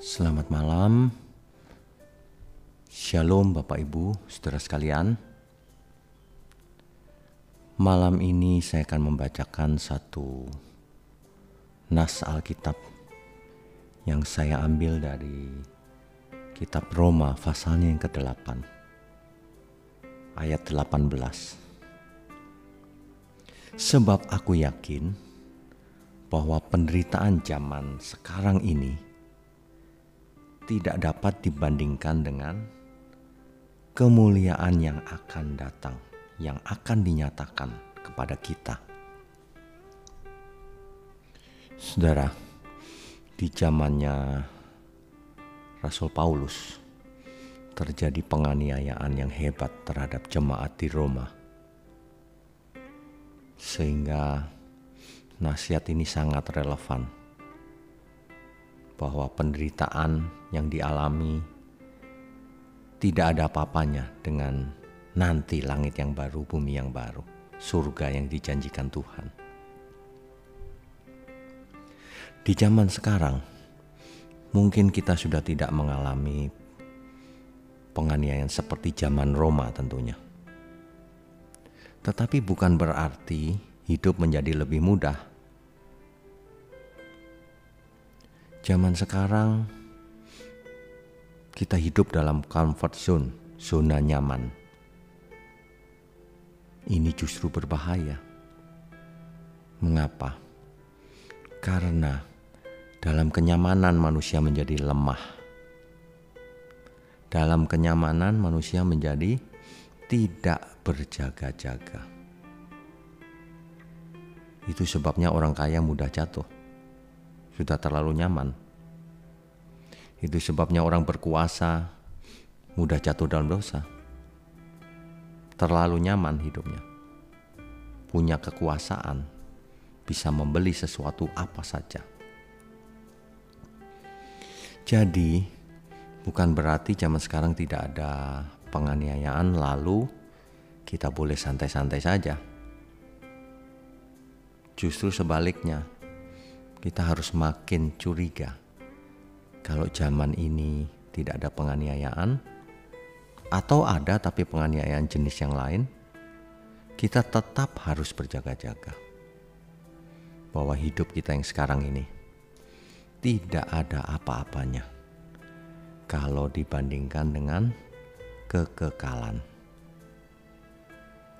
Selamat malam. Shalom Bapak Ibu, Saudara sekalian. Malam ini saya akan membacakan satu nas Alkitab yang saya ambil dari kitab Roma pasalnya yang ke-8 ayat 18. Sebab aku yakin bahwa penderitaan zaman sekarang ini tidak dapat dibandingkan dengan kemuliaan yang akan datang, yang akan dinyatakan kepada kita. Saudara, di zamannya Rasul Paulus terjadi penganiayaan yang hebat terhadap jemaat di Roma. Sehingga nasihat ini sangat relevan bahwa penderitaan yang dialami tidak ada apa-apanya dengan nanti langit yang baru, bumi yang baru, surga yang dijanjikan Tuhan. Di zaman sekarang, mungkin kita sudah tidak mengalami penganiayaan seperti zaman Roma tentunya. Tetapi bukan berarti hidup menjadi lebih mudah Zaman sekarang kita hidup dalam comfort zone, zona nyaman. Ini justru berbahaya. Mengapa? Karena dalam kenyamanan manusia menjadi lemah. Dalam kenyamanan manusia menjadi tidak berjaga-jaga. Itu sebabnya orang kaya mudah jatuh sudah terlalu nyaman. Itu sebabnya orang berkuasa mudah jatuh dalam dosa. Terlalu nyaman hidupnya. Punya kekuasaan, bisa membeli sesuatu apa saja. Jadi, bukan berarti zaman sekarang tidak ada penganiayaan lalu kita boleh santai-santai saja. Justru sebaliknya, kita harus makin curiga kalau zaman ini tidak ada penganiayaan atau ada tapi penganiayaan jenis yang lain, kita tetap harus berjaga-jaga bahwa hidup kita yang sekarang ini tidak ada apa-apanya kalau dibandingkan dengan kekekalan.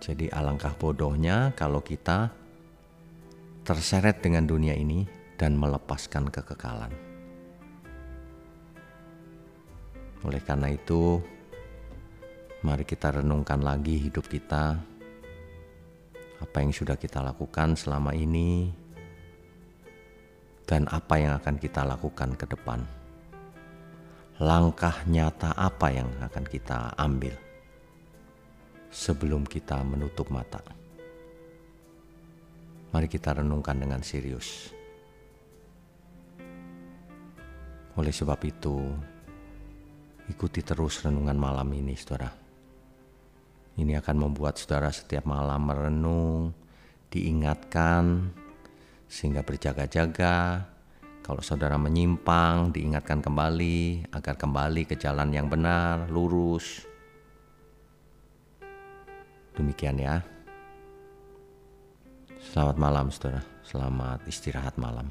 Jadi alangkah bodohnya kalau kita terseret dengan dunia ini dan melepaskan kekekalan. Oleh karena itu, mari kita renungkan lagi hidup kita, apa yang sudah kita lakukan selama ini, dan apa yang akan kita lakukan ke depan. Langkah nyata apa yang akan kita ambil sebelum kita menutup mata. Mari kita renungkan dengan serius. Oleh sebab itu, ikuti terus renungan malam ini, saudara. Ini akan membuat saudara setiap malam merenung, diingatkan, sehingga berjaga-jaga. Kalau saudara menyimpang, diingatkan kembali agar kembali ke jalan yang benar, lurus. Demikian ya. Selamat malam, saudara. Selamat istirahat malam.